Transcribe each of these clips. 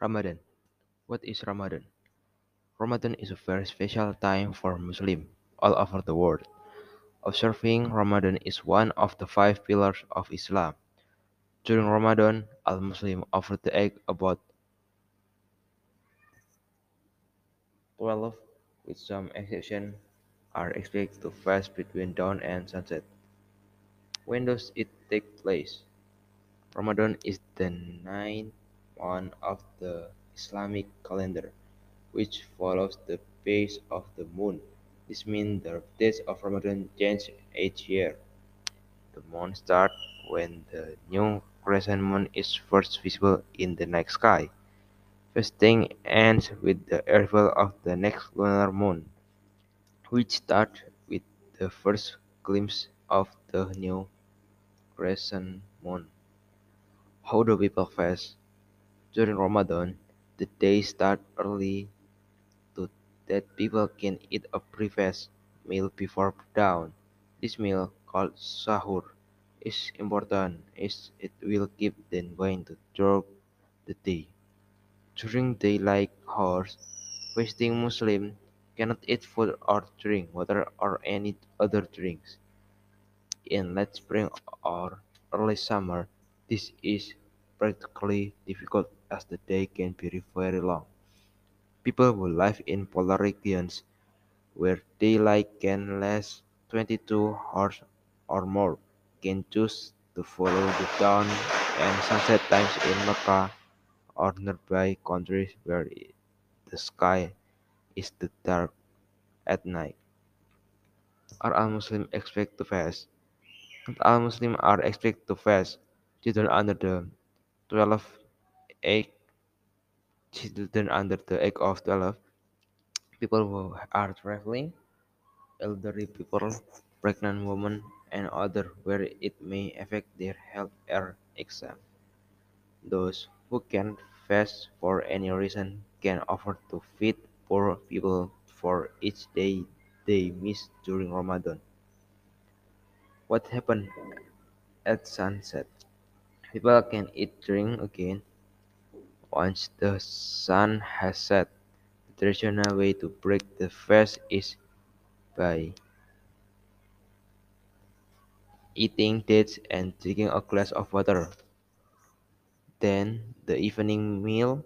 Ramadan. What is Ramadan? Ramadan is a very special time for Muslims all over the world. Observing Ramadan is one of the five pillars of Islam. During Ramadan, all Muslims offer the egg about 12, with some exceptions, are expected to fast between dawn and sunset. When does it take place? Ramadan is the ninth month of the Islamic calendar, which follows the phase of the moon. This means the days of Ramadan change each year. The month starts when the new crescent moon is first visible in the night sky. Fasting ends with the arrival of the next lunar moon, which starts with the first glimpse of the new crescent moon. How do people fast? During Ramadan, the day start early so that people can eat a pre-fast meal before dawn. This meal, called sahur, is important as it will keep them going to throughout the day. During daylight hours, fasting Muslims cannot eat food or drink water or any other drinks. In late spring or early summer, this is practically difficult as the day can be very long. People who live in polar regions, where daylight can last twenty-two hours or more, can choose to follow the dawn and sunset times in Mecca or nearby countries where the sky is too dark at night. Are all Muslims expected to fast? Not all Muslims are expected to fast. Children under the twelve age children under the age of twelve, people who are traveling, elderly people, pregnant women, and others where it may affect their health or exam. Those who can't fast for any reason can offer to feed poor people for each day they miss during Ramadan. What happened at sunset? People can eat drink again once the sun has set. The traditional way to break the fast is by eating dates and drinking a glass of water. Then the evening meal,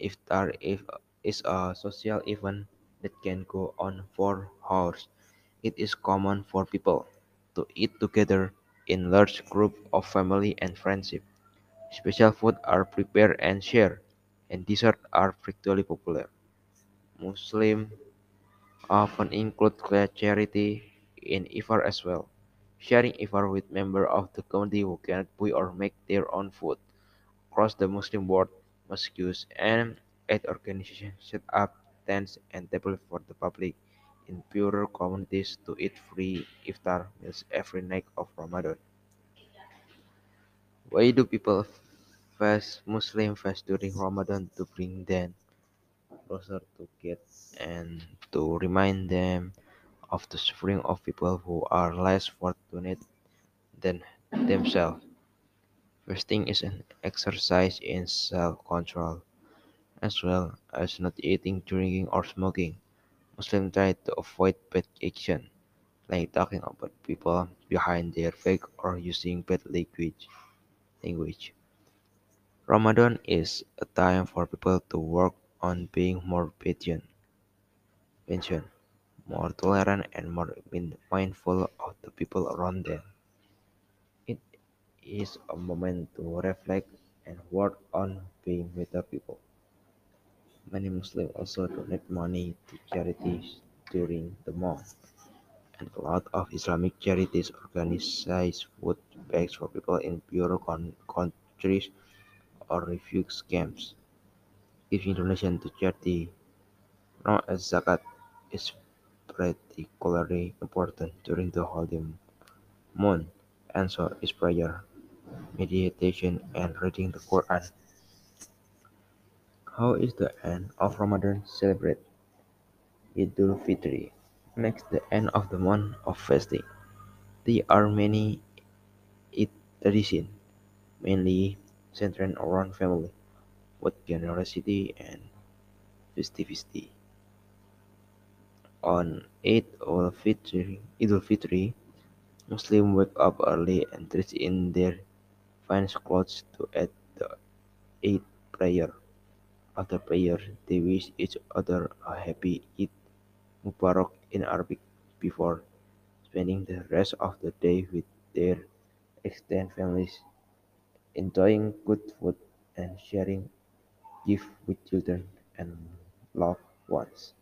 iftar, if, is a social event that can go on for hours. It is common for people to eat together in large groups of family and friendship. Special food are prepared and shared, and desserts are particularly popular. Muslims often include charity in iftar as well, sharing iftar with members of the community who cannot buy or make their own food. Across the Muslim world, mosques and aid organizations set up tents and tables for the public in poorer communities to eat free iftar meals every night of Ramadan. Why do people fast Muslim fast during Ramadan to bring them closer to God and to remind them of the suffering of people who are less fortunate than themselves. Fasting is an exercise in self-control, as well as not eating, drinking, or smoking. Muslims try to avoid bad action, like talking about people behind their back or using bad language. language. Ramadan is a time for people to work on being more patient, patient, more tolerant, and more mindful of the people around them. It is a moment to reflect and work on being better people. Many Muslims also donate money to charities during the month, and a lot of Islamic charities organize food bags for people in poorer countries or refugee camps. Giving donation to charity, known as zakat, is particularly important during the holy month, and so is prayer, meditation, and reading the Quran. How is the end of Ramadan celebrated? Idul Fitri marks the end of the month of fasting. There are many traditions, mainly centered around family, with generosity and festivity. On Eid al-Fitr, Eid al-Fitr, Muslims wake up early and dress in their finest clothes to add the Eid prayer. After prayer, they wish each other a happy Eid Mubarak in Arabic before spending the rest of the day with their extended families, enjoying good food and sharing gifts with children and loved ones.